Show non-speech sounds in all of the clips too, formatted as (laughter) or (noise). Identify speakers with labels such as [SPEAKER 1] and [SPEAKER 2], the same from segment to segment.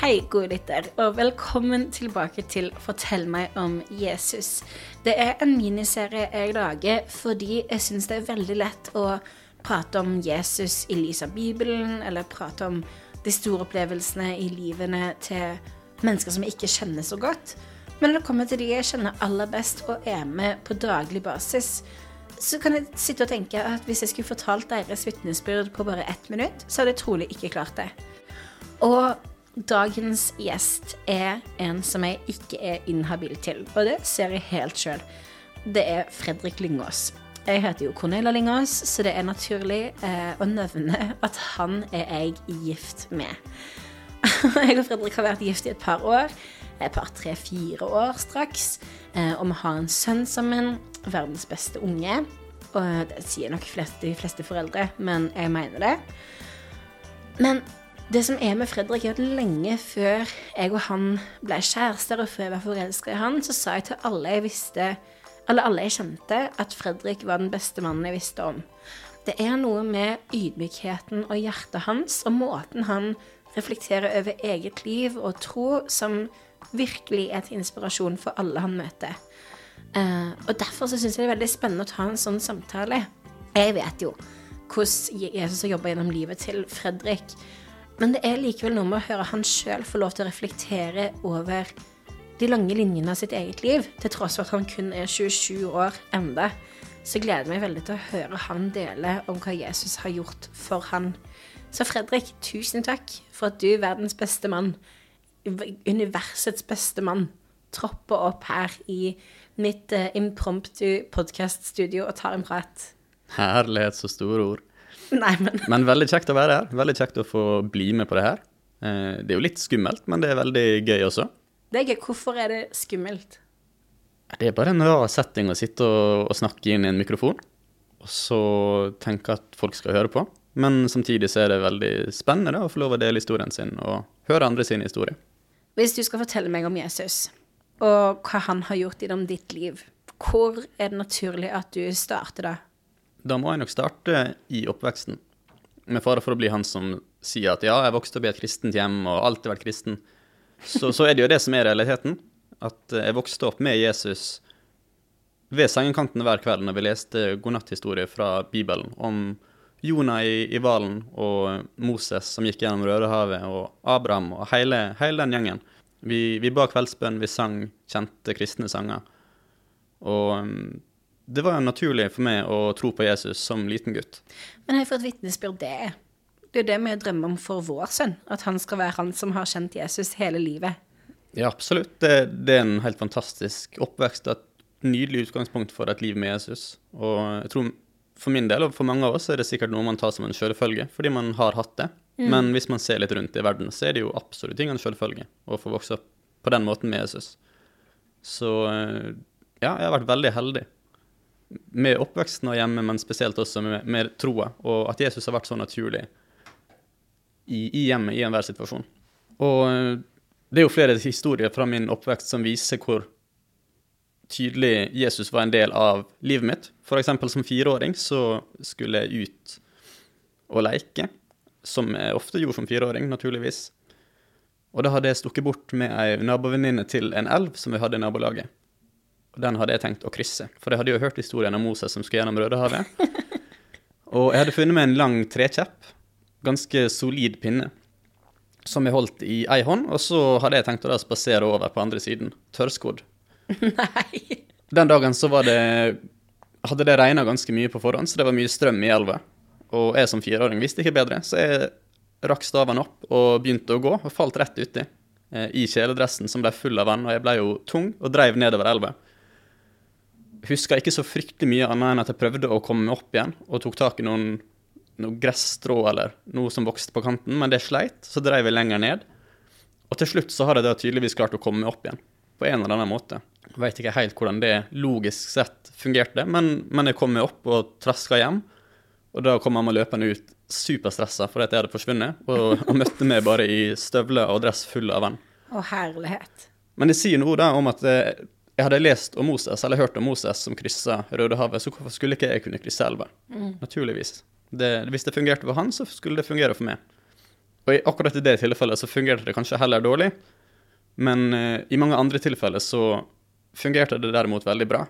[SPEAKER 1] Hei, gode lytter, og velkommen tilbake til Fortell meg om Jesus. Det er en miniserie jeg lager fordi jeg syns det er veldig lett å prate om Jesus i lys av Bibelen, eller prate om de store opplevelsene i livene til mennesker som jeg ikke kjenner så godt. Men når det kommer til de jeg kjenner aller best og er med på daglig basis, så kan jeg sitte og tenke at hvis jeg skulle fortalt deres vitnesbyrd på bare ett minutt, så hadde jeg trolig ikke klart det. Og dagens gjest er en som jeg ikke er inhabil til, og det ser jeg helt sjøl. Det er Fredrik Lyngås. Jeg heter jo Cornelia Lyngås, så det er naturlig eh, å nevne at han er jeg gift med. (laughs) jeg og Fredrik har vært gift i et par år. Et par, tre, fire år straks. Eh, og vi har en sønn sammen. Verdens beste unge. Og det sier nok flest, de fleste foreldre, men jeg mener det. Men det som er med Fredrik, er at lenge før jeg og han ble kjærester, og før jeg var forelska i han, så sa jeg til alle jeg visste, eller alle jeg kjente, at Fredrik var den beste mannen jeg visste om. Det er noe med ydmykheten og hjertet hans, og måten han reflekterer over eget liv og tro, som virkelig er til inspirasjon for alle han møter. Uh, og derfor så syns jeg det er veldig spennende å ta en sånn samtale. Jeg vet jo hvordan Jesus har jobba gjennom livet til Fredrik. Men det er likevel noe med å høre han sjøl få lov til å reflektere over de lange linjene av sitt eget liv, til tross for at han kun er 27 år enda. Så gleder jeg meg veldig til å høre han dele om hva Jesus har gjort for han. Så Fredrik, tusen takk for at du, verdens beste mann, universets beste mann, tropper opp her i mitt uh, impromptu podkaststudio og tar en prat.
[SPEAKER 2] Herlighet, så store ord. (laughs)
[SPEAKER 1] Nei, men
[SPEAKER 2] Men veldig kjekt å være her. Veldig kjekt å få bli med på det her. Eh, Det er jo litt skummelt, men det er veldig gøy også.
[SPEAKER 1] det er gøy. Hvorfor er det skummelt?
[SPEAKER 2] Det er bare en rar setting å sitte og, og snakke inn i en mikrofon, og så tenke at folk skal høre på. Men samtidig så er det veldig spennende da, å få lov å dele historien sin og høre andre sin historie.
[SPEAKER 1] Hvis du skal fortelle meg om Jesus, og hva han har gjort gjennom ditt liv, hvor er det naturlig at du starter da?
[SPEAKER 2] Da må jeg nok starte i oppveksten. Med fare for å bli han som sier at ja, jeg vokste opp i et kristent hjem og alltid vært kristen. Så, så er det jo det som er realiteten. At jeg vokste opp med Jesus ved sengekanten hver kveld når vi leste godnatthistorier fra Bibelen om Jonah i, i hvalen og Moses som gikk gjennom Rødehavet, og Abraham og hele, hele den gjengen. Vi, vi ba kveldsbønn, vi sang kjente kristne sanger. Og um, det var naturlig for meg å tro på Jesus som liten gutt.
[SPEAKER 1] Men hei, for et vitnesbyrd det er. Det er det vi drømmer om for vår sønn, at han skal være han som har kjent Jesus hele livet.
[SPEAKER 2] Ja, absolutt. Det, det er en helt fantastisk oppvekst et nydelig utgangspunkt for et liv med Jesus. Og jeg tror for min del, og for mange av oss, er det sikkert noe man tar som en selvfølge, fordi man har hatt det. Men hvis man ser litt rundt i verden, så er det jo absolutt ingen selvfølge å få vokse opp på den måten med Jesus. Så eh, ja, jeg har vært veldig heldig med oppveksten og hjemme, men spesielt også med, med troa, og at Jesus har vært så naturlig i, i hjemmet i enhver situasjon. Og eh, det er jo flere historier fra min oppvekst som viser hvor tydelig Jesus var en del av livet mitt. For eksempel som fireåring så skulle jeg ut og leke, som jeg ofte gjorde som fireåring, naturligvis. Og da hadde jeg stukket bort med ei nabovenninne til en elv som vi hadde i nabolaget. Den hadde jeg tenkt å krysse, for jeg hadde jo hørt historien om Moses som skulle gjennom Rødehavet. (laughs) Og jeg hadde funnet meg en lang trekjepp, ganske solid pinne, som jeg holdt i ei hånd, og så hadde jeg tenkt å da spasere over på andre siden, tørrskodd. (laughs)
[SPEAKER 1] Nei.
[SPEAKER 2] Den dagen så var det hadde det regna ganske mye på forhånd, så det var mye strøm i elva. Og jeg som fireåring visste ikke bedre, så jeg rakk staven opp og begynte å gå, og falt rett uti. eh, I kjeledressen som ble full av vann, og jeg ble jo tung og dreiv nedover elva. Husker ikke så fryktelig mye annet enn at jeg prøvde å komme meg opp igjen, og tok tak i noen, noen gresstrå eller noe som vokste på kanten, men det sleit, så dreiv jeg lenger ned. Og til slutt så har jeg da tydeligvis klart å komme meg opp igjen, på en eller annen måte. Veit ikke helt hvordan det logisk sett fungerte, men, men jeg kom meg opp og traska hjem. Og da kom mamma løpende ut superstressa fordi at jeg hadde forsvunnet, og, og møtte meg bare i støvler og dress full av vann.
[SPEAKER 1] Å, herlighet.
[SPEAKER 2] Men det sier noe da om at eh, jeg hadde lest om Moses, eller hørt om Moses som kryssa Rødehavet, så hvorfor skulle ikke jeg kunne krysse elva? Naturligvis. Det, hvis det fungerte for han, så skulle det fungere for meg. Og i akkurat i det tilfellet så fungerte det kanskje heller dårlig, men uh, i mange andre tilfeller så fungerte det derimot veldig bra.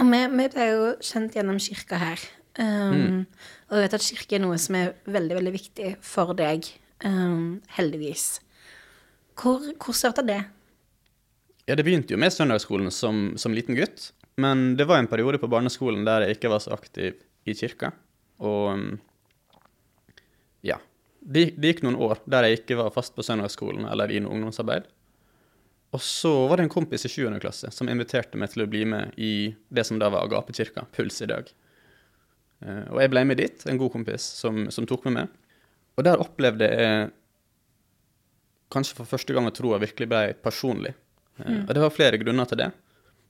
[SPEAKER 1] Og vi, vi ble jo kjent gjennom kirka her. Um, Og jeg vet at kirke er noe som er veldig, veldig viktig for deg. Um, heldigvis. Hvor, hvor starta det?
[SPEAKER 2] Ja, det begynte jo med søndagsskolen som, som liten gutt, men det var en periode på barneskolen der jeg ikke var så aktiv i kirka. Og ja. Det, det gikk noen år der jeg ikke var fast på søndagsskolen eller i noe ungdomsarbeid. Og så var det en kompis i 7. klasse som inviterte meg til å bli med i det som da var Agapekirka, Puls i dag. Eh, Og jeg ble med dit, en god kompis som, som tok meg med. Og der opplevde jeg kanskje for første gang at troa virkelig ble personlig. Eh, Og det var flere grunner til det.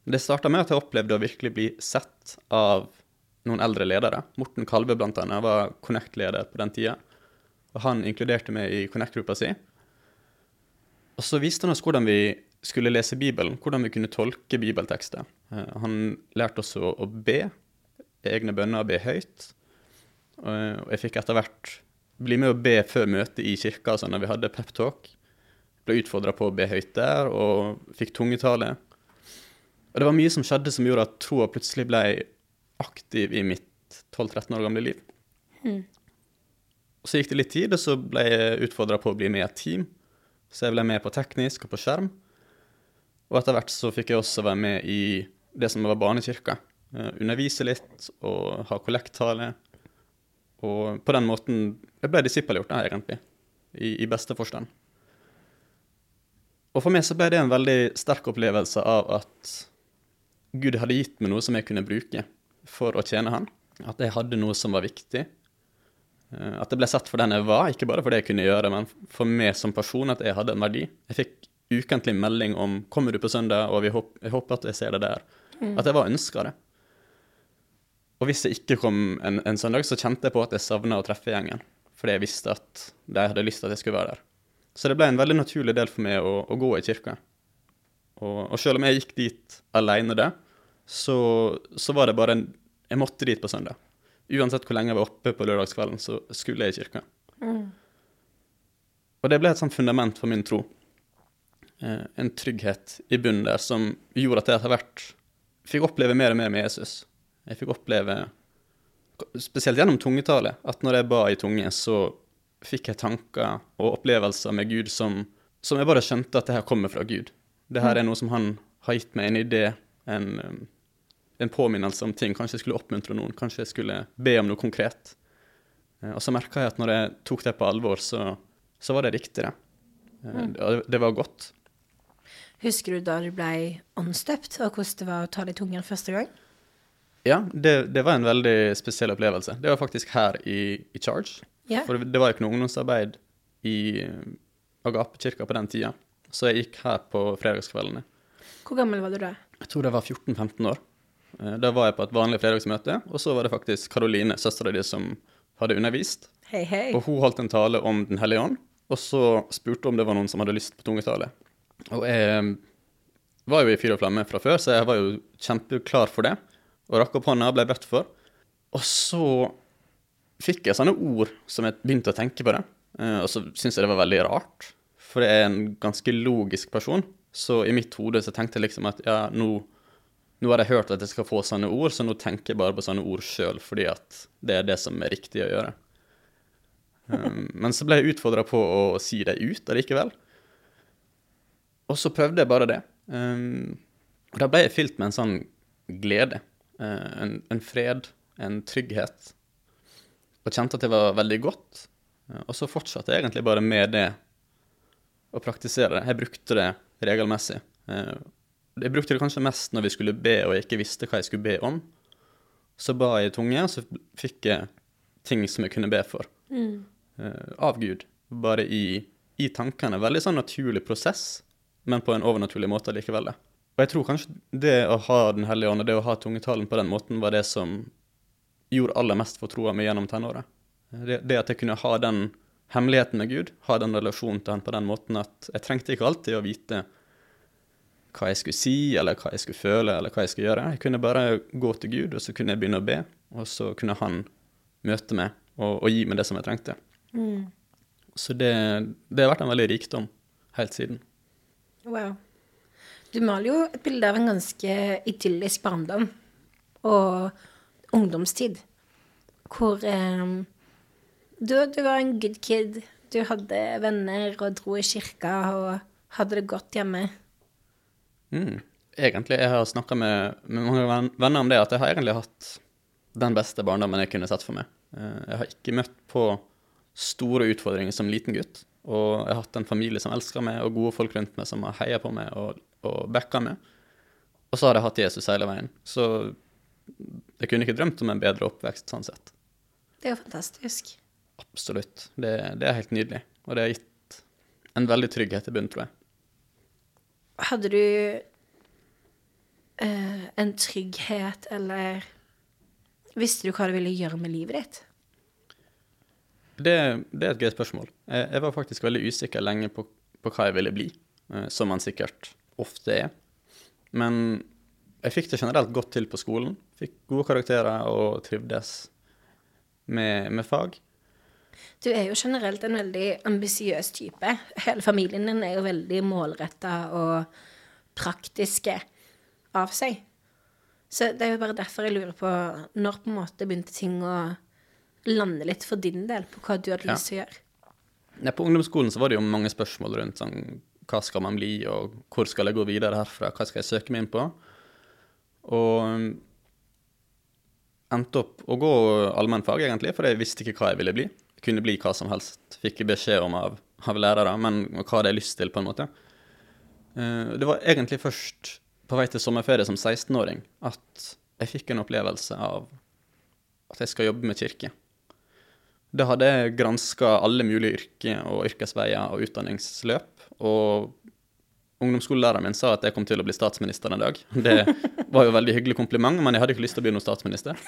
[SPEAKER 2] Det starta med at jeg opplevde å virkelig bli sett av noen eldre ledere. Morten Kalve blant annet var Connect-leder på den tida. Og han inkluderte meg i Connect-gruppa si. Og så viste han oss hvordan vi skulle lese Bibelen, hvordan vi kunne tolke bibeltekster. Eh, Han lærte oss å, be, egne bønner, be høyt. Og jeg fikk etter hvert bli med å be før møtet i kirka, altså når vi hadde peptalk. Ble utfordra på å be høyt der, og fikk tungetale. Og det var mye som skjedde som gjorde at troa plutselig ble aktiv i mitt 12-13 år gamle liv. Og Så gikk det litt tid, og så ble jeg utfordra på å bli med i et team. Så jeg ble med på teknisk og på skjerm. Og etter hvert så fikk jeg også være med i det som var barnekirka. Eh, Undervise litt og ha kollektale. Og på den måten Jeg ble disippelgjort, egentlig. I, I beste forstand. Og for meg så ble det en veldig sterk opplevelse av at Gud hadde gitt meg noe som jeg kunne bruke for å tjene Han. At jeg hadde noe som var viktig. Eh, At jeg ble sett for den jeg var, ikke bare for det jeg kunne gjøre, men for meg som person, at jeg hadde en verdi. Jeg fikk ukentlig melding om 'Kommer du på søndag?' og vi håp, 'Jeg håper at jeg ser deg der'. At jeg var ønska det. Og hvis jeg ikke kom en, en søndag, så kjente jeg på at jeg savna å treffe gjengen. Fordi jeg visste at de hadde lyst til at jeg skulle være der. Så det ble en veldig naturlig del for meg å, å gå i kirka. Og, og selv om jeg gikk dit aleine der, så, så var det bare en Jeg måtte dit på søndag. Uansett hvor lenge jeg var oppe på lørdagskvelden, så skulle jeg i kirka. Og det ble et sånt fundament for min tro. Eh, en trygghet i bunnen der som gjorde at jeg etter hvert fikk oppleve mer og mer med Jesus. Jeg fikk oppleve, spesielt gjennom tungetale, at når jeg ba i tunge, så fikk jeg tanker og opplevelser med Gud som, som jeg bare skjønte at det her kommer fra Gud. Det her er noe som han har gitt meg en idé, en, um, en påminnelse om ting. Kanskje jeg skulle oppmuntre noen, kanskje jeg skulle be om noe konkret. Eh, Og så merka jeg at når jeg tok det på alvor, så, så var det riktig, det. Mm. det- Det var godt.
[SPEAKER 1] Husker du da du ble åndsdøpt, og hvordan det var å ta det i tungen første gang?
[SPEAKER 2] Ja, det, det var en veldig spesiell opplevelse. Det var faktisk her i, i Charge.
[SPEAKER 1] Ja.
[SPEAKER 2] For det var jo ikke noe ungdomsarbeid i eh, Agapekirka på den tida. Så jeg gikk her på fredagskveldene.
[SPEAKER 1] Hvor gammel var du da?
[SPEAKER 2] Jeg tror det var 14-15 år. Eh, Da var jeg på et vanlig fredagsmøte, og så var det faktisk Karoline, søstera di, som hadde undervist.
[SPEAKER 1] Hei, hei.
[SPEAKER 2] Og hun holdt en tale om Den hellige ånd, og så spurte om det var noen som hadde lyst på tungetale. Og jeg var jo i fyr og flamme fra før, så jeg var jo kjempeklar for det. Og rakk opp hånda og ble bedt for. Og så fikk jeg sånne ord som jeg begynte å tenke på det. Eh, Og så syntes jeg det var veldig rart, for jeg er en ganske logisk person. Så i mitt hode så tenkte jeg liksom at ja, nå, nå har jeg hørt at jeg skal få sånne ord, så nå tenker jeg bare på sånne ord sjøl, fordi at det er det som er riktig å gjøre. Um, men så ble jeg utfordra på å si det ut allikevel. Og så prøvde jeg bare det. Og da ble jeg fylt med en sånn glede. eh, en, en fred, en trygghet. Og kjente at det var veldig godt. Eh, og så fortsatte jeg egentlig bare med det å praktisere det. Jeg brukte det regelmessig. Eh, jeg brukte det kanskje mest når vi skulle be og jeg ikke visste hva jeg skulle be om. Så ba jeg i tunge, og så fikk jeg ting som jeg kunne be for. Mm. av Gud. Bare i, i tankene. Veldig sånn naturlig prosess, men på en overnaturlig måte likevel. Og jeg tror kanskje det å ha Den hellige ånd og det å ha tungetalen på den måten, var det som gjorde aller mest for troa mi gjennom tenåret. Det, det at jeg kunne ha den hemmeligheten med Gud, ha den relasjonen til han på den måten at jeg trengte ikke alltid å vite hva jeg skulle si, eller hva jeg skulle føle, eller hva jeg skulle gjøre. Jeg kunne bare gå til Gud, og så kunne jeg begynne å be, og så kunne han møte meg og, og gi meg det som jeg trengte. Så det, det har vært en veldig rikdom helt siden.
[SPEAKER 1] Wow. Du maler jo et bilde av en ganske idyllisk barndom og ungdomstid. Hvor eh, du, du var en good kid. Du hadde venner og dro i kirka og hadde det godt hjemme.
[SPEAKER 2] Mm. Egentlig, jeg har snakka med, med mange venner om det, at jeg har egentlig hatt den beste barndommen jeg kunne sett for meg. Eh, Jeg har ikke møtt på store utfordringer som liten gutt. Og jeg har hatt en familie som elsker meg, og gode folk rundt meg som har heia på meg og, og backa meg. Og så har jeg hatt Jesus hele veien. Så jeg kunne ikke drømt om en bedre oppvekst sånn sett.
[SPEAKER 1] Det er jo fantastisk.
[SPEAKER 2] Absolutt. Det, det er helt nydelig. Og det har gitt en veldig trygghet i bunnen, tror jeg.
[SPEAKER 1] Hadde du uh, en trygghet, eller Visste du hva du ville gjøre med livet ditt?
[SPEAKER 2] Det, det er et greit spørsmål. Jeg, jeg var faktisk veldig usikker lenge på, på hva jeg ville bli, uh, som man sikkert ofte er. Men jeg fikk det generelt godt til på skolen. Fikk gode karakterer og trivdes med, med fag.
[SPEAKER 1] Du er jo generelt en veldig ambisiøs type. Hele familien din er jo veldig målretta og praktiske av seg. Så det er jo bare derfor jeg lurer på når på en måte begynte ting å lande litt for din del på hva du hadde lyst til å gjøre.
[SPEAKER 2] Ja, på ungdomsskolen så var det jo mange spørsmål rundt sånn, hva skal man bli, og hvor skal jeg gå videre herfra, hva skal jeg søke meg inn på? Og endte opp å gå allmennfag, egentlig, for jeg visste ikke hva jeg ville bli. Jeg kunne bli hva som helst, fikk beskjed om av, av lærere, men hva hadde jeg lyst til, på en måte. Eh, Det var egentlig først på vei til sommerferie som 16-åring at jeg fikk en opplevelse av at jeg skal jobbe med kirke. Da hadde jeg granska alle mulige yrker og yrkesveier og utdanningsløp. Og ungdomsskolelæreren min sa at jeg kom til å bli statsminister en dag. Det var jo veldig hyggelig kompliment, men jeg hadde ikke lyst til å bli noen statsminister.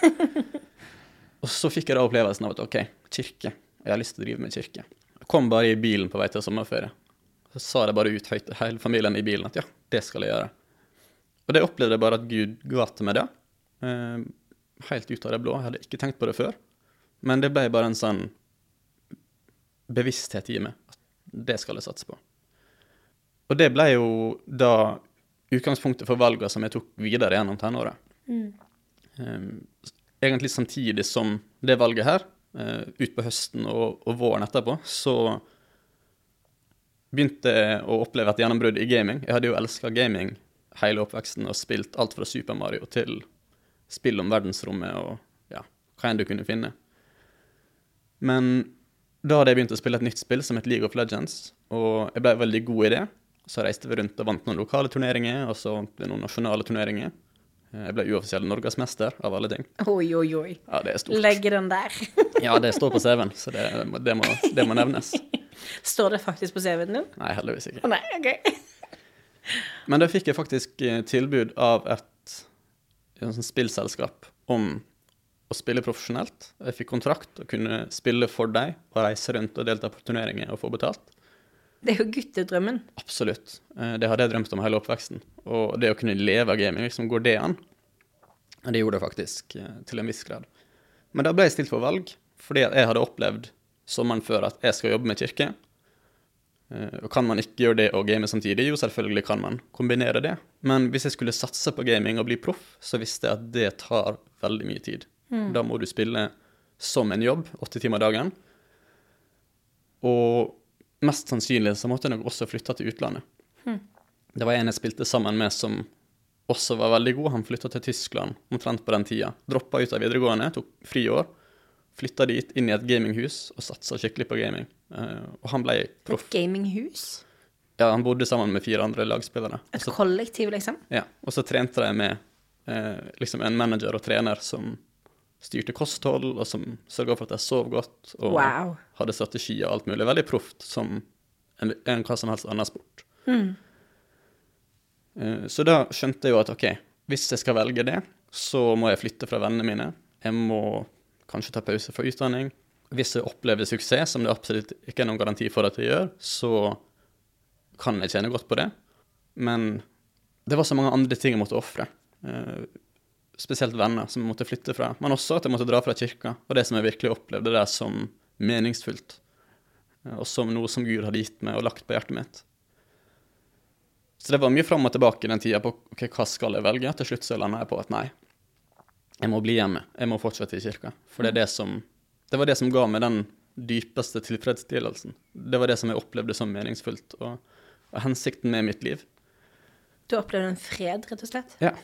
[SPEAKER 2] Og så fikk jeg da opplevelsen av at OK, kirke. Jeg har lyst til å drive med kirke. Jeg kom bare i bilen på vei til sommerferie. Så sa det bare ut høyt hele familien i bilen at ja, det skal jeg gjøre. Og det opplevde jeg bare at Gud ga til meg det. Eh, helt ut av det blå. Jeg hadde ikke tenkt på det før. Men det ble bare en sånn bevissthet i meg. At det skal jeg satse på. Og det ble jo da utgangspunktet for valgene som jeg tok videre gjennom tenåret. Um, egentlig samtidig som det valget her, uh, utpå høsten og, og våren etterpå, så begynte jeg å oppleve et gjennombrudd i gaming. Jeg hadde jo elska gaming hele oppveksten og spilt alt fra Super Mario til spill om verdensrommet og ja, hva enn du kunne finne. Men da hadde jeg begynt å spille et nytt spill som het League of Legends, og jeg ble veldig god i det. Så reiste vi rundt og vant noen lokale turneringer, og så noen nasjonale turneringer. Jeg ble uoffisiell norgesmester, av alle ting.
[SPEAKER 1] Oi, oi, oi.
[SPEAKER 2] Ja, det er stort.
[SPEAKER 1] Legg den der. (laughs)
[SPEAKER 2] Ja, det står på CV-en, så det, det, må, det må nevnes. (laughs)
[SPEAKER 1] Står det faktisk på CV-en din?
[SPEAKER 2] Nei, heldigvis ikke.
[SPEAKER 1] Å nei, OK. (laughs)
[SPEAKER 2] Men da fikk jeg faktisk eh, tilbud av et, et spillselskap om å spille profesjonelt. Jeg fikk kontrakt og kunne spille for deg og reise rundt og delta på turneringer og få betalt.
[SPEAKER 1] Det er jo guttedrømmen.
[SPEAKER 2] Absolutt. Eh, Det hadde jeg drømt om hele oppveksten. Og det å kunne leve av gaming, liksom, går det an? Det gjorde det faktisk eh, til en viss grad. Men da ble jeg stilt for valg, fordi jeg hadde opplevd sommeren før at jeg skal jobbe med kirke. Eh, Og kan man ikke gjøre det og game samtidig? Jo, selvfølgelig kan man kombinere det. Men hvis jeg skulle satse på gaming og bli proff, så visste jeg at det tar veldig mye tid. Da må du spille som en jobb, åtte timer dagen. Og mest sannsynlig så måtte jeg nok også flytte til utlandet. Det var en jeg spilte sammen med som også var veldig god. Han flytta til Tyskland omtrent på den tida. Droppa ut av videregående, tok friår. Flytta dit, inn i et gaminghus og satsa skikkelig på gaming. Uh, og han ble proff.
[SPEAKER 1] Et gaminghus.
[SPEAKER 2] Ja, han bodde sammen med fire andre lagspillere.
[SPEAKER 1] Et
[SPEAKER 2] så,
[SPEAKER 1] kollektiv, liksom.
[SPEAKER 2] ja, og så trente de med eh, liksom en manager og trener som styrte kosthold, og som sørga for at jeg sov godt. Og
[SPEAKER 1] Wow.
[SPEAKER 2] hadde strategier og alt mulig. Veldig proft som en, en hva som helst annen sport. Mm. Så da skjønte jeg jo at OK, hvis jeg skal velge det, så må jeg flytte fra vennene mine. Jeg må kanskje ta pause fra utdanning. Hvis jeg opplever suksess, som det absolutt ikke er noen garanti for at jeg gjør, så kan jeg tjene godt på det. Men det var så mange andre ting jeg måtte ofre. Spesielt venner som jeg måtte flytte fra. Men også at jeg måtte dra fra kirka. Og det som jeg virkelig opplevde der som meningsfullt. eh, og som noe som Gud hadde gitt meg og lagt på hjertet mitt. Så det var mye fram og tilbake i den tida på ok, hva skal jeg velge. Til slutt så landa jeg på at nei, jeg må bli hjemme. Jeg må fortsette i kirka. For det, det, som, det var det som ga meg den dypeste tilfredsstillelsen. Det var det som jeg opplevde som meningsfullt, og, og hensikten med mitt liv.
[SPEAKER 1] Du opplevde en fred, rett og slett?
[SPEAKER 2] Ja.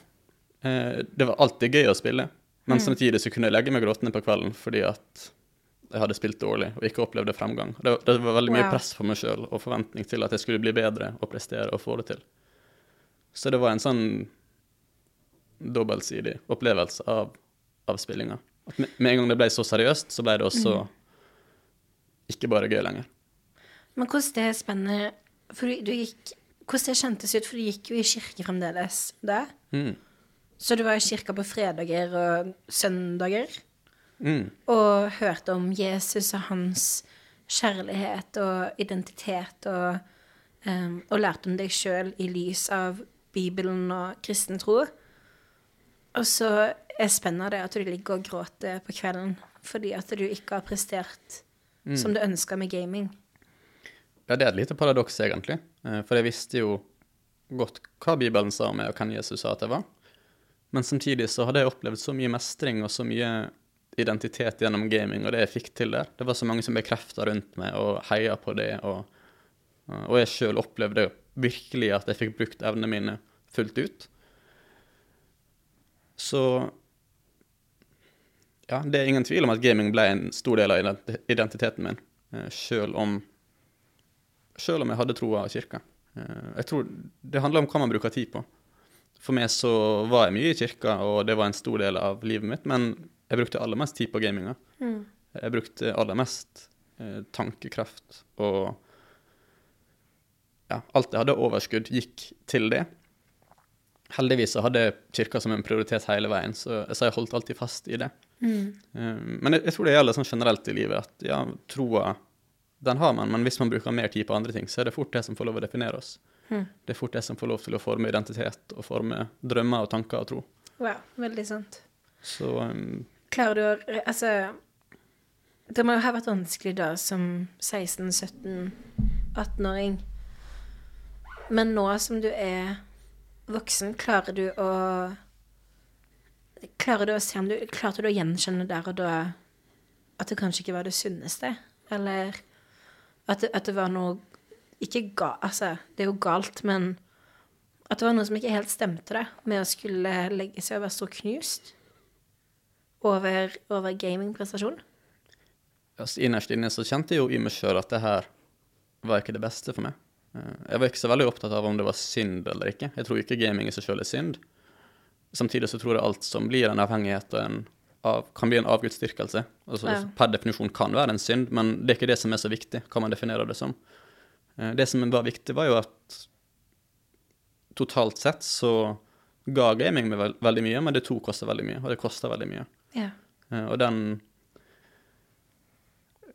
[SPEAKER 2] Eh, det var alltid gøy å spille, men mm. samtidig så kunne jeg legge meg gråtende på kvelden fordi at jeg hadde spilt dårlig og ikke opplevde fremgang. Det, det var veldig mye wow. press på meg sjøl og forventning til at jeg skulle bli bedre og prestere og få det til. Så det var en sånn dobbeltsidig opplevelse av, av spillinga. Med, med, en gang det ble så seriøst, så ble det også mm. ikke bare gøy lenger.
[SPEAKER 1] Men hvordan det spenner For du, du gikk Hvordan det kjentes ut, for du gikk jo i kirke fremdeles da? Mm. Så du var i kirka på fredager og søndager? Mm. Og hørte om Jesus og hans kjærlighet og identitet, og, um, og lærte om deg sjøl i lys av Bibelen og kristen tro. Og så er spennende det at du ligger og gråter på kvelden fordi at du ikke har prestert mm. som du ønska med gaming.
[SPEAKER 2] Ja, det er et lite paradoks, egentlig. Eh, for jeg visste jo godt hva Bibelen sa om meg, og hvem Jesus sa at jeg var. Men samtidig så hadde jeg opplevd så mye mestring og så mye identitet gjennom gaming, og det jeg fikk til der. Det var så mange som bekrefta rundt meg og heia på det, og, og jeg sjøl opplevde virkelig at jeg fikk brukt evnene mine fullt ut. Så ja, det er ingen tvil om at gaming ble en stor del av identiteten min, eh, sjøl om, selv om jeg hadde troa av kirka. Eh, jeg tror det handler om hva man bruker tid på. For meg så var jeg mye i kirka, og det var en stor del av livet mitt, men jeg brukte aller mest tid på gaminga. Mm. Jeg brukte aller mest eh, tankekraft og ja, alt jeg hadde overskudd, gikk til det heldigvis så hadde kirka som en prioritet hele veien, så, så jeg holdt alltid fast i det. Mm. Um, men jeg, jeg, tror det gjelder sånn generelt i livet at ja, troa, den har man, men hvis man bruker mer tid på andre ting, så er det fort det som får lov å definere oss. Mm. Det er fort det som får lov til å forme identitet og forme drømmer og tanker og tro.
[SPEAKER 1] Wow, veldig sant.
[SPEAKER 2] Så um,
[SPEAKER 1] Klarer du å Altså, det må jo ha vært vanskelig da som 16-17, 18-åring. Men nå som du er voksen, klarer du å Klarer du å se om du Klarte du å gjenkjenne der og da at det kanskje ikke var det sunneste? Eller at det, at det var noe Ikke ga... Altså, det er jo galt, men at det var noe som ikke helt stemte, det, med å skulle legge seg og være så knust over, over gamingprestasjon?
[SPEAKER 2] Altså, innerst inne så kjente jeg jo i meg sjøl at det her var ikke det beste for meg. Eh, jeg var ikke så veldig opptatt av om det var synd eller ikke. Jeg tror ikke gaming i seg selv er synd. Samtidig så tror jeg alt som blir en avhengighet og en av, kan bli en avgudsdyrkelse. Altså, ja. Per definisjon kan være en synd, men det er ikke det som er så viktig, hva man definerer det som. Eh, det som var viktig, var jo at totalt sett så ga gaming meg veldig mye, men det to koster veldig mye, og det koster veldig mye.
[SPEAKER 1] Ja.
[SPEAKER 2] Eh, og den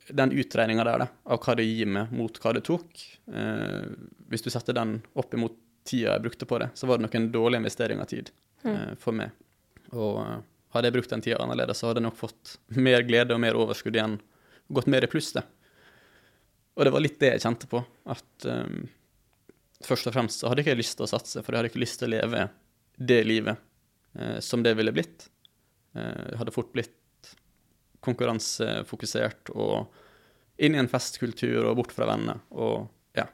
[SPEAKER 2] den utregninga der da, av hva det gir meg mot hva det tok eh, Hvis du setter den opp imot tida jeg brukte på det, så var det nok en dårlig investering av tid mm. eh, for meg. Og uh, hadde jeg brukt den tida annerledes, så hadde jeg nok fått mer glede og mer overskudd igjen. Gått mer i pluss, det. Og det var litt det jeg kjente på. At um, først og fremst så hadde jeg ikke lyst til å satse, for jeg hadde ikke lyst til å leve det livet uh, som det ville blitt. Uh, jeg hadde fort blitt konkurransefokusert og inn i en festkultur og bort fra venner. Og ja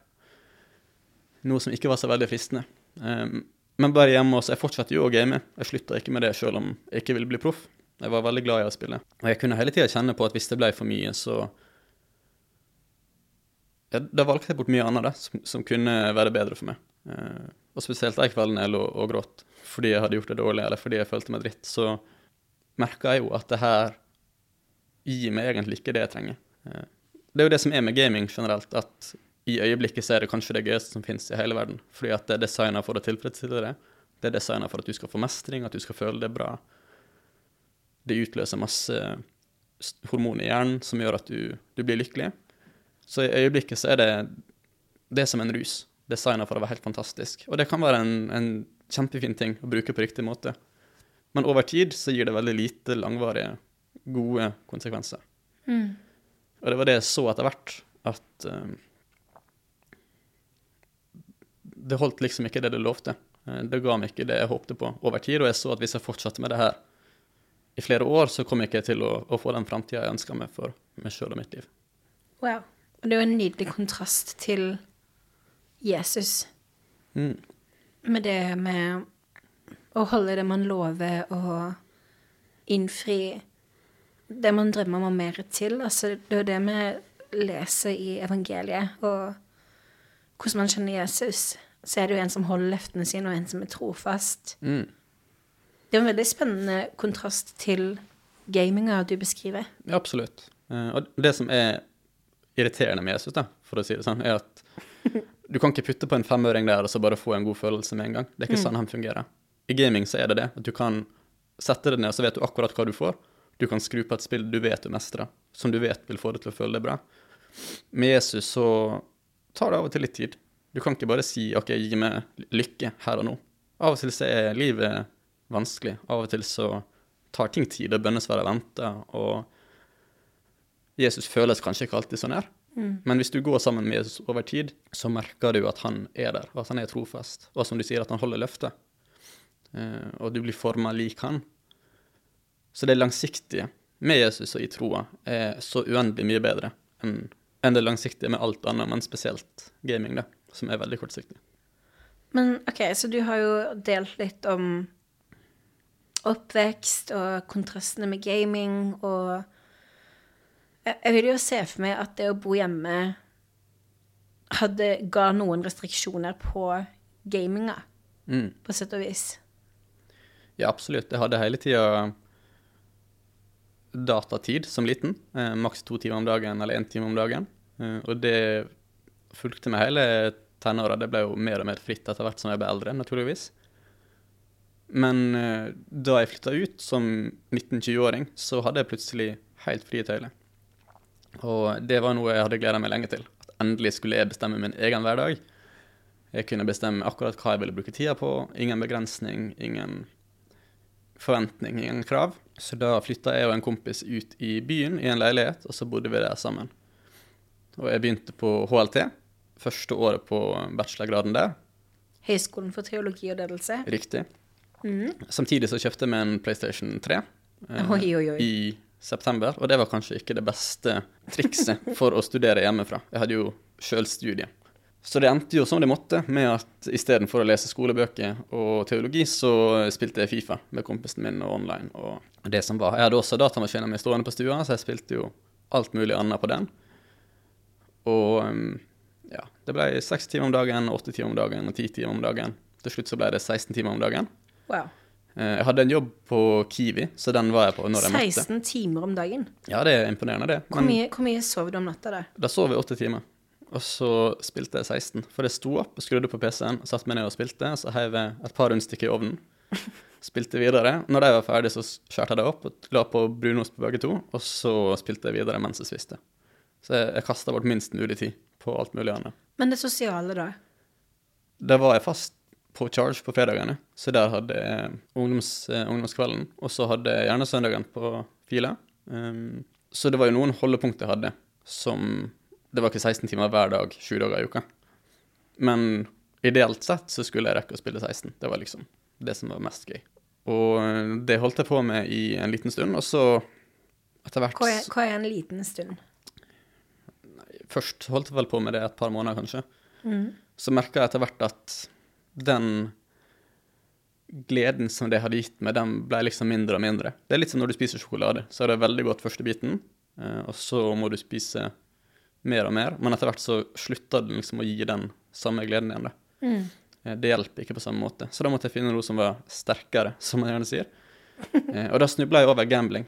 [SPEAKER 2] Noe som ikke var så veldig fristende. Um, men bare hjemme også, Jeg fortsatte jo å game. Jeg slutta ikke med det selv om jeg ikke ville bli proff. Jeg var veldig glad i å spille. Og jeg kunne hele tida kjenne på at hvis det ble for mye, så ja, Da valgte jeg bort mye annet da, som, som kunne være bedre for meg. Uh, og spesielt de kveldene jeg lå og gråt fordi jeg hadde gjort det dårlig, eller fordi jeg følte meg dritt, så merka jeg jo at det her gir meg egentlig ikke det jeg trenger. Eh, det er jo det som er med gaming generelt, at i øyeblikket så er det kanskje det gøyeste som finnes i hele verden. Fordi at det er designa for å tilfredsstille det. Det er designa for at du skal få mestring, at du skal føle det bra. Det utløser masse hormoner i hjernen som gjør at du, du blir lykkelig. Så i øyeblikket så er det det er som en rus. Designa for å være helt fantastisk. Og det kan være en, en kjempefin ting å bruke på riktig måte. Men over tid så gir det veldig lite langvarige gode konsekvenser. Mm. Og det var det jeg så etter hvert, at eh, det holdt liksom ikke det det lovte. Eh, Det ga meg ikke det jeg håpte på over tid, og jeg så at hvis jeg fortsatte med det her i flere år, så kom jeg ikke til å, å få den framtida jeg ønska meg for meg sjøl og mitt liv.
[SPEAKER 1] Wow. Og det er jo en nydelig kontrast til Jesus.
[SPEAKER 2] Mm.
[SPEAKER 1] Med det med å holde det man lover, og innfri det man drømmer om mer til. Altså, det er jo det vi leser i evangeliet, og hvordan man kjenner Jesus. Så er det jo en som holder løftene sine, og en som er trofast.
[SPEAKER 2] Mm.
[SPEAKER 1] Det er en veldig spennende kontrast til gaminga du beskriver.
[SPEAKER 2] Ja, absolutt. Eh, og det som er irriterende med Jesus, da, for å si det sånn, er at du kan ikke putte på en femøring der og så bare få en god følelse med en gang. Det er ikke sånn han fungerer. I gaming så er det det. At du kan sette det ned, så vet du akkurat hva du får. Du kan skru på et spill du vet du mestrer, som du vet vil få deg til å føle deg bra. Med Jesus så tar det av og til litt tid. Du kan ikke bare si OK, gi meg lykke her og nå. Av og til så er livet vanskelig. Av og til så tar ting tid, og bønnesvaret venter, og Jesus føles kanskje ikke alltid sånn her, mm. Men hvis du går sammen med Jesus over tid, så merker du at han er der, og at han er trofast, og som du sier, at han holder løftet. Uh, og du blir forma lik han. Så det langsiktige med Jesus og i troa er så uendelig mye bedre enn enn det langsiktige med alt annet, men spesielt gaming, da, som er veldig kortsiktig.
[SPEAKER 1] Men OK, så du har jo delt litt om oppvekst og kontrastene med gaming og Jeg vil jo se for meg at det å bo hjemme hadde ga noen restriksjoner på gaminga,
[SPEAKER 2] Mm.
[SPEAKER 1] på sett og vis.
[SPEAKER 2] Ja, absolutt. Jeg hadde hele tida datatid som liten. Eh, Maks to timer om dagen eller én time om dagen. Eh, og det fulgte meg hele tenåra. Det ble jo mer og mer fritt etter hvert som jeg ble eldre, naturligvis. Men eh, da jeg flytta ut som 19-20-åring, så hadde jeg plutselig helt frie tøyler. Og det var noe jeg hadde gleda meg lenge til. At endelig skulle jeg bestemme min egen hverdag. Jeg kunne bestemme akkurat hva jeg ville bruke tida på. Ingen begrensning, ingen forventning, ingen krav. Så da flytta jeg og en kompis ut i byen i en leilighet, og så bodde vi der sammen. Og jeg begynte på HLT, første året på bachelorgraden der.
[SPEAKER 1] Høgskolen for teologi og ledelse.
[SPEAKER 2] Riktig. Samtidig så kjøpte jeg meg en PlayStation 3 eh,
[SPEAKER 1] Oi, oi, oi.
[SPEAKER 2] i september, og det var kanskje ikke det beste trikset (laughs) for å studere hjemmefra. Jeg hadde jo sjøl studie. Så det endte jo som det måtte, med at istedenfor å lese skolebøker og teologi, så spilte jeg Fifa med kompisen min og online. Og det som var. Jeg hadde også datamaskinen min stående på stua, så jeg spilte jo alt mulig annet på den. Og um, ja, det ble seks timer om dagen, åtte timer om dagen og ti timer om dagen. Til slutt så ble det 16 timer om dagen.
[SPEAKER 1] Wow.
[SPEAKER 2] Eh, Jeg hadde en jobb på Kiwi, så den var jeg på når jeg måtte.
[SPEAKER 1] 16 timer om dagen.
[SPEAKER 2] Ja, det er imponerende, det.
[SPEAKER 1] Hvor mye, hvor mye sov du om natta da?
[SPEAKER 2] da sov jeg åtte timer. Og så spilte jeg 16. For jeg sto opp skrudde på PC-en, satte meg ned og spilte. Så heiv jeg et par rundstykker i ovnen. (laughs) Spilte videre. Når de var ferdige, så skjærte jeg det opp og la på brunost på begge to. Og så spilte jeg videre mens jeg spiste. Så jeg, jeg kasta bort minst mulig tid på alt mulig annet.
[SPEAKER 1] Men det sosiale, da?
[SPEAKER 2] Det var jeg fast på charge på fredagene, så der hadde jeg ungdoms, eh, ungdomskvelden. Og så hadde jeg gjerne søndagen på fila. Um, så det var jo noen holdepunkter jeg hadde som Det var ikke 16 timer hver dag, sju dager i uka. Men ideelt sett så skulle jeg rekke å spille 16. Det var liksom det som var mest gøy. Og eh, det holdt jeg på med i en liten stund, og så etter hvert
[SPEAKER 1] Hva er, hva er en liten stund?
[SPEAKER 2] Først holdt jeg vel på med det et par måneder, kanskje. Så merka jeg etter hvert at den gleden som det hadde gitt meg, den ble liksom mindre og mindre. Det er litt som når du spiser sjokolade. Så er det veldig godt første biten, eh, og så må du spise mer og mer. Men etter hvert så slutta det liksom å gi den samme gleden igjen. Det. Mm. Det hjelper ikke på samme måte. Så da måtte jeg finne noe som var sterkere, som man gjerne sier. (laughs) Eh, Og da snubla jeg over gambling,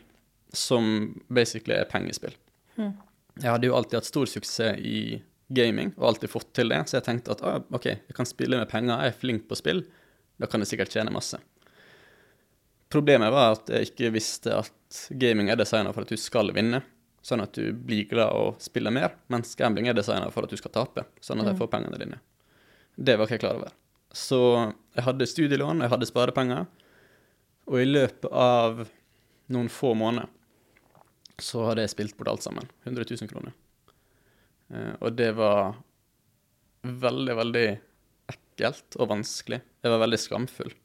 [SPEAKER 2] som basically er pengespill. Jeg hadde jo alltid hatt stor suksess i gaming, og alltid fått til det, så jeg tenkte at ah, OK, jeg kan spille med penger, jeg er flink på spill, da kan jeg sikkert tjene masse. Problemet var at jeg ikke visste at gaming er designa for at du skal vinne, sånn at du blir glad og spiller mer, mens gambling er designa for at du skal tape, sånn at jeg får pengene dine. Det var ikke jeg klar over. Så jeg hadde studielån, jeg hadde sparepenger, og i løpet av noen få måneder så hadde jeg spilt bort alt sammen. 100 000 kroner. Eh, og det var veldig, veldig ekkelt og vanskelig. Jeg var veldig skamfull.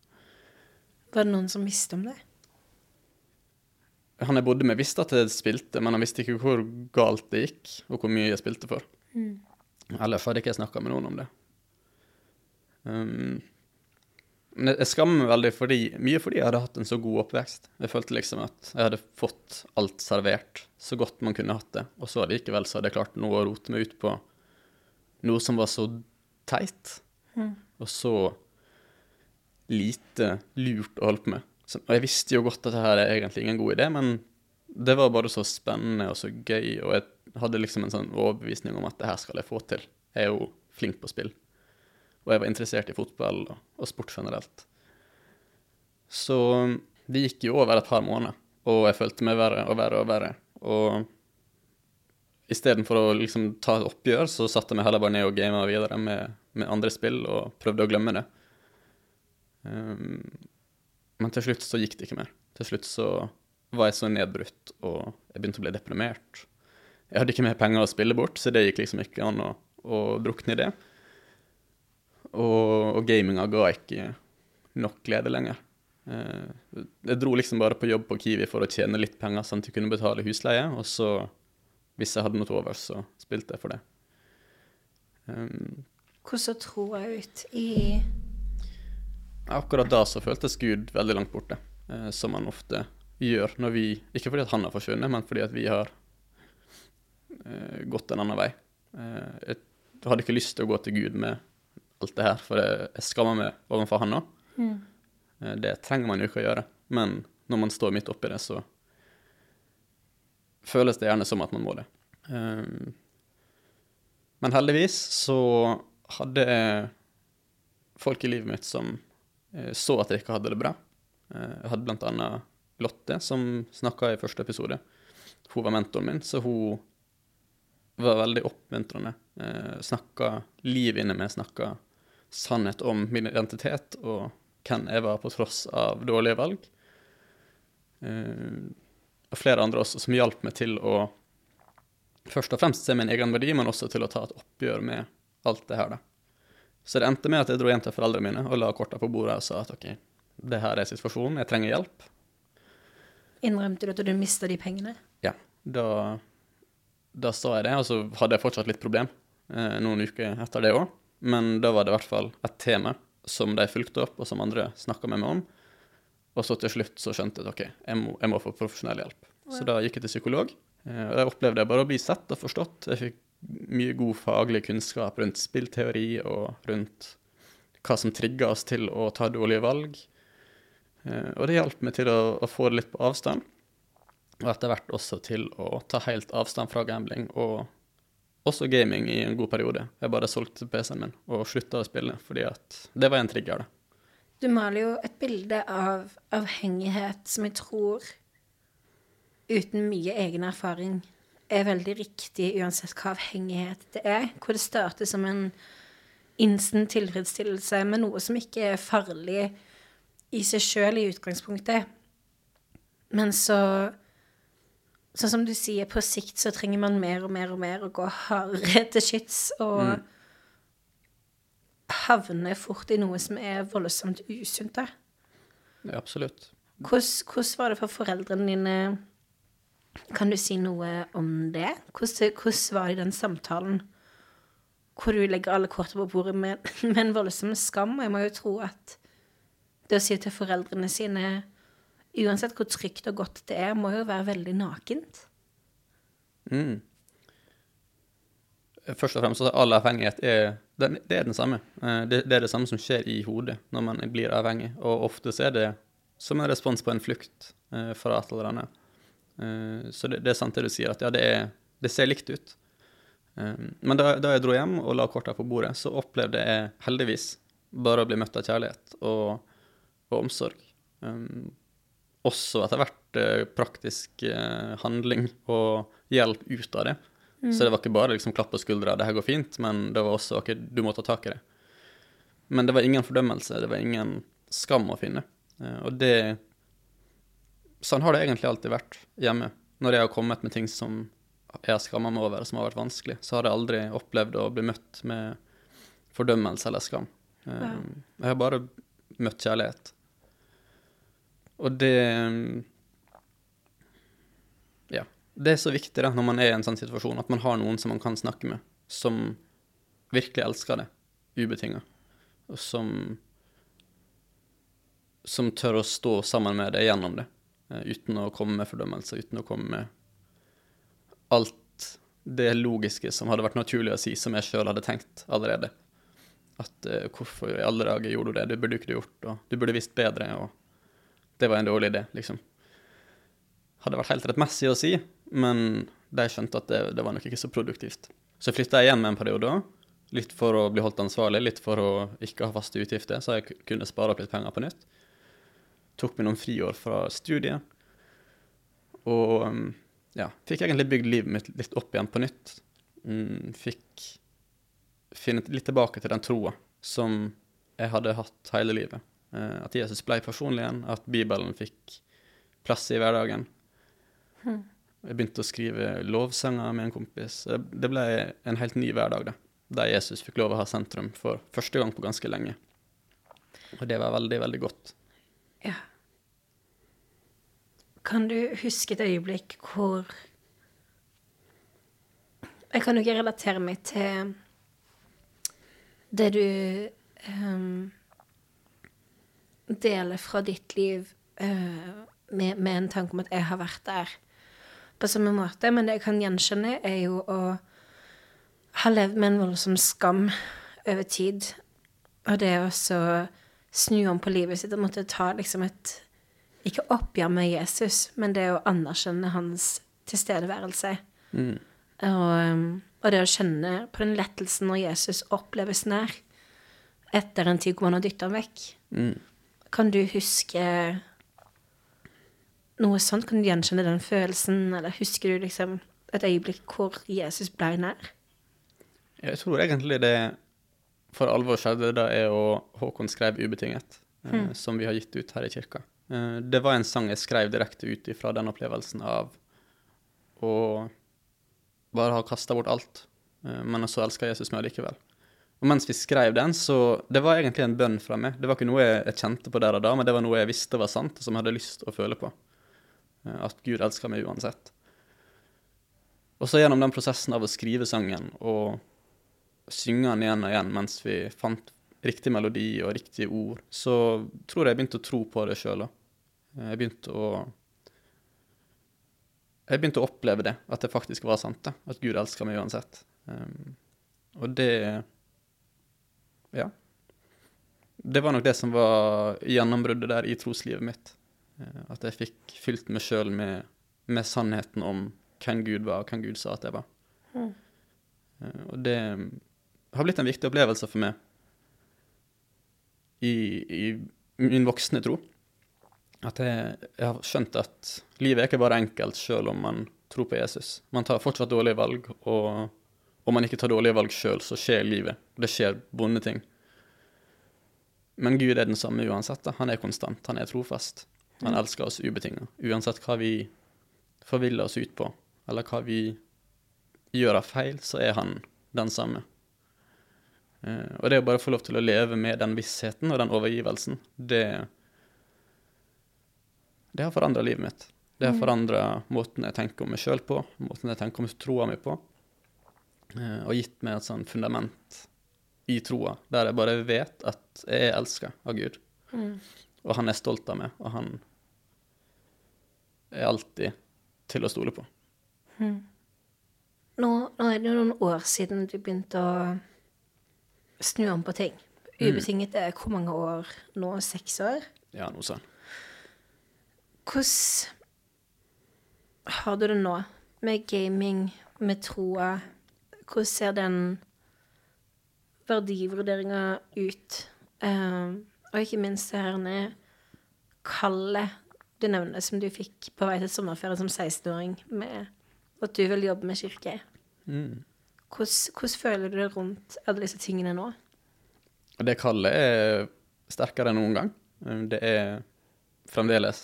[SPEAKER 1] Var det noen som visste om det?
[SPEAKER 2] Han jeg bodde med, visste at jeg spilte, men han visste ikke hvor galt det gikk, og hvor mye jeg spilte for. Ellers hadde ikke jeg snakka med noen om det. Um, men jeg- skammer meg veldig fordi, mye fordi jeg hadde hatt en så god oppvekst. Jeg følte liksom at jeg hadde fått alt servert så godt man kunne hatt det, og så likevel så hadde jeg klart nå å rote meg ut på noe som var så teit, og så lite lurt å holde på med. Så, og jeg visste jo godt at det her er egentlig ingen god idé, men det var bare så spennende og så gøy, og jeg hadde liksom en sånn overbevisning om at det her skal jeg få til. Jeg er jo flink på spill. Og jeg var interessert i fotball og, og sport generelt. Så det gikk jo over et par måneder, og jeg følte meg verre og verre og verre. Og istedenfor å liksom ta et oppgjør, så satte jeg meg heller bare ned og gama videre med, med andre spill og prøvde å glemme det. Um, men til slutt så gikk det ikke mer. Til slutt så var jeg så nedbrutt, og jeg begynte å bli deprimert. Jeg hadde ikke mer penger å spille bort, så det gikk liksom ikke an å, å drukne i det. Og, og gaminga ga ikke nok glede lenger. Eh, jeg dro liksom bare på jobb på Kiwi for å tjene litt penger, sånn at jeg kunne betale husleie, og så, hvis jeg hadde noe til overs, så spilte jeg for det. Um,
[SPEAKER 1] Hvordan så troa ut i
[SPEAKER 2] Akkurat da så føltes Gud veldig langt borte, eh, som han ofte gjør når vi Ikke fordi at han har forsvunnet, men fordi at vi har eh, gått en annen vei. Eh, jeg hadde ikke lyst til å gå til Gud med alt det her, for jeg, skammer meg overfor han òg. Mm. det trenger man jo ikke å gjøre, men når man står midt oppi det, så føles det gjerne som at man må det. Eh, men heldigvis så hadde jeg folk i livet mitt som eh, så at jeg ikke hadde det bra. Eh, Jeg hadde blant annet Lotte, som snakka i første episode. Hun var mentoren min, så hun var veldig oppmuntrende. Eh, Snakka liv inni meg, snakka sannhet om min identitet og hvem jeg var på tross av dårlige valg. Eh, Og flere andre også som hjalp meg til å først og fremst se min egen verdi, men også til å ta et oppgjør med alt det her, da. Så det endte med at jeg dro hjem til foreldrene mine og la korta på bordet og sa at OK, det her er situasjonen, jeg trenger hjelp.
[SPEAKER 1] Innrømte du at du mista de pengene?
[SPEAKER 2] Ja, da, da sa jeg det, og så hadde jeg fortsatt litt problem eh, noen uker etter det òg. Men da var det i hvert fall et tema som de fulgte opp, og som andre snakka med meg om. Og så til slutt så skjønte jeg at OK, jeg må, jeg må få profesjonell hjelp. Så da gikk jeg til psykolog. eh, Og der opplevde jeg bare å bli sett og forstått. Jeg fikk mye god faglig kunnskap rundt spillteori og rundt hva som trigga oss til å ta dårlige valg. Eh, Og det hjalp meg til å, å få det litt på avstand. Og etter hvert også til å ta helt avstand fra gambling, og også gaming i en god periode. Jeg bare solgte PC-en min og slutta å spille, fordi at det var en trigger, da.
[SPEAKER 1] Du maler jo et bilde av avhengighet som jeg tror, uten mye egen erfaring, er veldig riktig uansett hva avhengighet det er. Hvor det starter som en instant tilfredsstillelse med noe som ikke er farlig i seg sjøl i utgangspunktet. Men så Sånn som du sier, på sikt så trenger man mer og mer og mer å gå hardere til skyts og havne fort i noe som er voldsomt usunt. da.
[SPEAKER 2] Ja, absolutt.
[SPEAKER 1] Hvordan var det for foreldrene dine? Kan du si noe om det? Hvordan, hvordan var det i den samtalen hvor du legger alle kortene på bordet med, (laughs) med en voldsom skam? Og jeg må jo tro at det å si til foreldrene sine, uansett hvor trygt og godt det er, må jo være veldig nakent.
[SPEAKER 2] Mm. Først og fremst så all avhengighet er det er den samme. Eh, Det, er det samme som skjer i hodet når man blir avhengig. Og ofte så er det som en respons på en flukt eh, fra et eller annet. Eh, Så det, er sant det du sier, at ja, det, er, det ser likt ut. Men da jeg dro hjem og la korta på bordet, så opplevde jeg heldigvis bare å bli møtt av kjærlighet og, og omsorg. Um, også etter hvert eh, praktisk eh, handling og hjelp ut av det. Så det var ikke bare liksom klapp på skuldra, det her går fint, men det var også OK, du må ta tak i det. Men det var ingen fordømmelse, det var ingen skam å finne. Eh, og det Sånn har det egentlig alltid vært hjemme. Når jeg har kommet med ting som jeg har skamma meg over, som har vært vanskelig, så har jeg aldri opplevd å bli møtt med fordømmelse eller skam.
[SPEAKER 1] Ja.
[SPEAKER 2] Jeg har bare møtt kjærlighet. Og det Ja. Det er så viktig da, når man er i en sånn situasjon, at man har noen som man kan snakke med, som virkelig elsker det, ubetinga, og som som tør å stå sammen med deg gjennom det, eh, uten å komme med fordømmelse, uten å komme med alt det logiske som hadde vært naturlig å si, som jeg sjøl hadde tenkt allerede. At uh, hvorfor i alle dager gjorde du det, du burde ikke gjort, og du burde visst bedre, og det var en dårlig idé, liksom. Hadde vært helt rettmessig å si, men de skjønte at det, det var nok ikke så produktivt. Så flytta jeg hjem en periode litt for å bli holdt ansvarlig, litt for å ikke ha faste utgifter, så jeg kunne spare opp litt penger på nytt. Tok meg noen friår fra studiet. Og um, ja, fikk egentlig bygd livet mitt litt opp igjen på nytt. Mm, fikk finne litt tilbake til den troa som jeg hadde hatt hele livet. Eh, at Jesus ble personlig igjen, at Bibelen fikk plass i hverdagen.
[SPEAKER 1] Hmm.
[SPEAKER 2] Jeg begynte å skrive lovsanger med en kompis. Det ble en helt ny hverdag, da. Der Jesus fikk lov å ha sentrum for første gang på ganske lenge. Og det var veldig, veldig godt.
[SPEAKER 1] Ja. Kan du huske et øyeblikk hvor Jeg kan jo ikke relatere meg til det du um, deler fra ditt liv uh, med, med, en tanke om at jeg har vært der på samme måte, men det jeg kan gjenkjenne, er jo å ha levd med en voldsom skam over tid. Og det å så snu om på livet sitt og måtte ta liksom et Ikke oppgjør med Jesus, men det å anerkjenne hans tilstedeværelse.
[SPEAKER 2] Mm.
[SPEAKER 1] Og, um, og, det å kjenne på den lettelsen når Jesus oppleves nær etter en tid hvor man har dytta ham vekk.
[SPEAKER 2] Mm.
[SPEAKER 1] Kan du huske noe sånt? Kan du gjenkjenne den følelsen, eller husker du liksom et øyeblikk hvor Jesus ble nær?
[SPEAKER 2] Jeg tror egentlig det for alvor skjedde da jeg og Håkon skrev 'Ubetinget', mm. som vi har gitt ut her i kirka. Eh, det var en sang jeg skrev direkte ut ifra den opplevelsen av å bare ha kasta bort alt, eh, men så elska Jesus meg likevel. Og mens vi skrev den, så Det var egentlig en bønn fra meg. Det var ikke noe jeg, kjente på der og da, men det var noe jeg visste var sant, og som jeg hadde lyst til å føle på. At Gud elsker meg uansett. Og så gjennom den prosessen av å skrive sangen og synge den igjen og igjen mens vi fant riktig melodi og riktige ord, så tror jeg jeg begynte å tro på det sjøl òg. Jeg begynte å Jeg begynte å oppleve det, at det faktisk var sant. da, At Gud elsker meg uansett. Um, og det Ja. Det var nok det som var gjennombruddet der i troslivet mitt. Uh, at jeg fikk fylt meg sjøl med, med, sannheten om hvem Gud var, og hvem Gud sa at jeg var. Mm. Uh, og det har blitt en viktig opplevelse for meg i, i min voksne tro. At jeg, jeg, har skjønt at livet er ikke bare enkelt selv om man tror på Jesus. Man tar fortsatt dårlige valg, og om man ikke tar dårlige valg sjøl, så skjer livet. Det skjer vonde ting. Men Gud er den samme uansett. Da. Han er konstant, han er trofast. Han elsker oss ubetinga. Uansett hva vi forviller oss ut på, eller hva vi gjør av feil, så er han den samme. Uh, og det å bare få lov til å leve med den vissheten og den overgivelsen, det Det har forandra livet mitt. Det har mm. forandra måten jeg tenker om meg sjøl på, måten jeg tenker om troa mi på, og gitt meg et sånn fundament i troa, der jeg bare vet at jeg er elska av Gud. Mm. Og han er stolt av meg, og han er alltid til å stole på.
[SPEAKER 1] Mm. Nå, nå, er det noen år siden du begynte å snu om på ting. Mm. Ubetinget er hvor mange år nå? Seks år?
[SPEAKER 2] Ja, noe sånt.
[SPEAKER 1] Hvordan har du det nå med gaming, med troa? Hvordan ser den verdivurderinga ut? Uh, og ikke minst det her kallet du nevner, som du fikk på vei til sommerferie som 16-åring, med at du vil jobbe med kirke. Mm. Hvordan, hvordan, føler du det rundt alle disse tingene nå?
[SPEAKER 2] Det kallet er sterkere enn noen gang. Det er fremdeles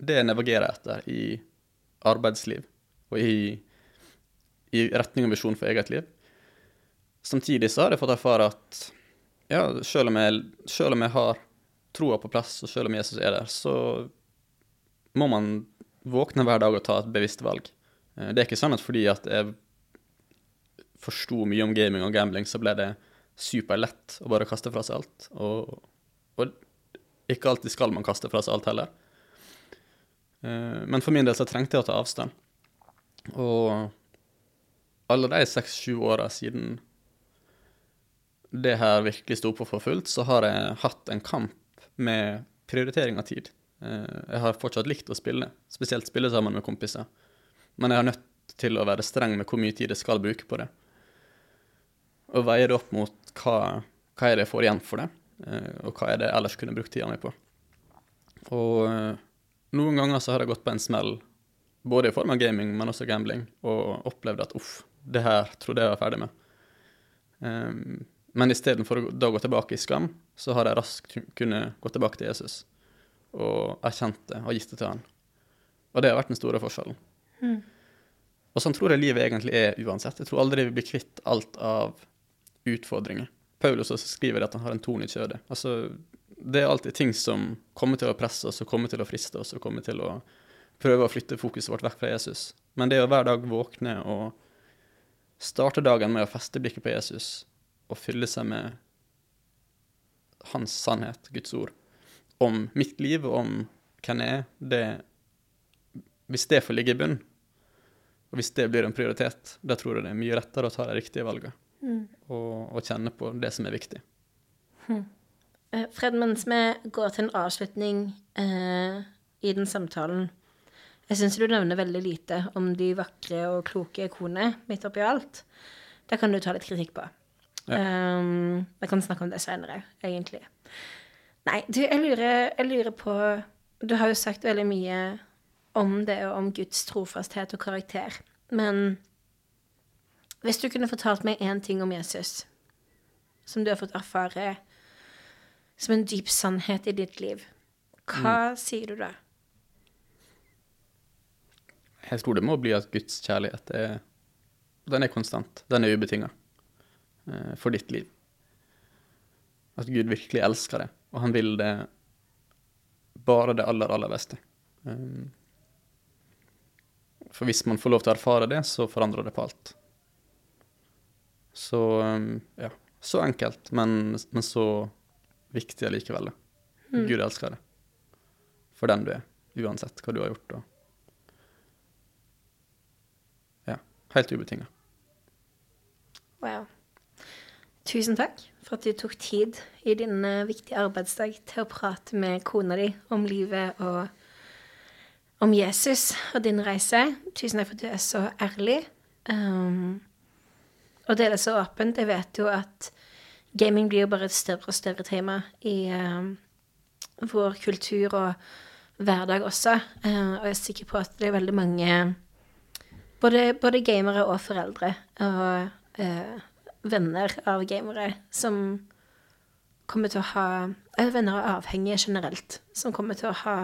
[SPEAKER 2] det jeg navigerer etter i arbeidsliv og i i retning og visjon for eget liv. Samtidig så har jeg fått erfare at ja, selv om jeg, jeg har troa på plass, og selv om Jesus er der, så må man våkne hver dag og ta et bevisst valg. Eh, det er ikke sånn at fordi at jeg forsto mye om gaming og gambling, så ble det superlett å bare kaste fra seg alt. Og, og ikke alltid skal man kaste fra seg alt heller. Eh, men for min del så trengte jeg å ta avstand. Og alle de seks-sju åra siden det her virkelig sto på for fullt, så har jeg hatt en kamp med prioritering av tid. Eh, jeg har fortsatt likt å spille, spesielt spille sammen med kompiser. Men jeg har nødt til å være streng med hvor mye tid jeg skal bruke på det. Og veie det opp mot hva, hva er det jeg får igjen for det, eh, og hva er det jeg ellers kunne brukt tida mi på. Og eh, noen ganger så har jeg gått på en smell, både i form av gaming, men også gambling, og opplevd at uff, det her trodde jeg var ferdig med. Um, men istedenfor å da gå tilbake i skam, så har jeg raskt kunnet gå tilbake til Jesus og erkjent det og gitt det til han. Og det har vært den store forskjellen. Mm. Og sånn tror jeg livet egentlig er uansett. Jeg tror aldri vi blir kvitt alt av utfordringer. Paulus også skriver at han har en torn i kjødet. Altså, det er alltid ting som kommer til å presse oss, og kommer til å friste oss, og kommer til å prøve å flytte fokuset vårt vekk fra Jesus. Men det å hver dag våkne og starte dagen med å feste blikket på Jesus og fylle seg med hans sannhet, Guds ord, om mitt liv og om hvem jeg er, det Hvis det får ligge i bunnen, og hvis det blir en prioritet, da tror jeg det er mye lettere å ta de riktige valgene. Mm. Og, og, kjenne på det som er viktig.
[SPEAKER 1] Hmm. Uh, Fred, mens vi går til en avslutning eh, i den samtalen Jeg syns du nevner veldig lite om de vakre og kloke konene midt oppi alt. Det kan du ta litt kritikk på. Ja. Um, jeg kan snakke om det seinere, egentlig. Nei, du, jeg lurer, jeg lurer på Du har jo sagt veldig mye om det og om Guds trofasthet og karakter. Men hvis du kunne fortalt meg én ting om Jesus som du har fått erfare som en dyp sannhet i ditt liv, hva mm. sier du da?
[SPEAKER 2] Jeg tror det må bli at Guds kjærlighet er Den er konstant. Den er ubetinga eh, for ditt liv. At Gud virkelig elsker det, og han vil det bare det aller, aller beste. Um, for hvis man får lov til å erfare det, så forandrer det på alt. Så um, ja. Så enkelt, men, men så viktig allikevel. Mm. Gud elsker det. For den du er, uansett hva du har gjort. Og ja, helt ubetinga.
[SPEAKER 1] Wow. Tusen takk for at du tok tid i din uh, viktige arbeidsdag til å prate med kona di om livet og om Jesus og din reise. Tusen takk for at du er så ærlig. Um, og deler så åpent. Jeg vet jo at gaming blir jo bare et større og større tema i um, vår kultur og hverdag også. Uh, og jeg er sikker på at det er veldig mange både, både gamere og foreldre og eh, venner av gamere som kommer til å ha Eller venner av avhengige generelt, som kommer til å ha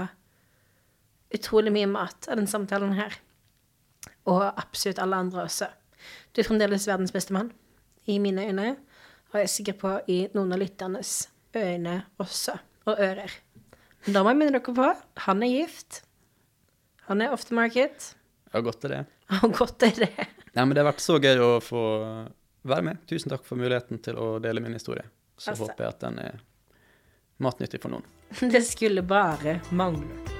[SPEAKER 1] utrolig mye mat av den samtalen her. Og absolutt alle andre også. Du er fremdeles verdens beste mann, i mine øyne, og jeg er sikker på i noen av lytternes øyne også, og ører. Men da må jeg minne dere på han er gift. Han er off the market.
[SPEAKER 2] Ja, godt er det. (laughs)
[SPEAKER 1] Ja, godt er det.
[SPEAKER 2] Nei, men det har vært så gøy å få være med. Tusen takk for muligheten til å dele min historie. Så altså. håper jeg at den er matnyttig for noen. (laughs)
[SPEAKER 1] Det skulle bare mangle.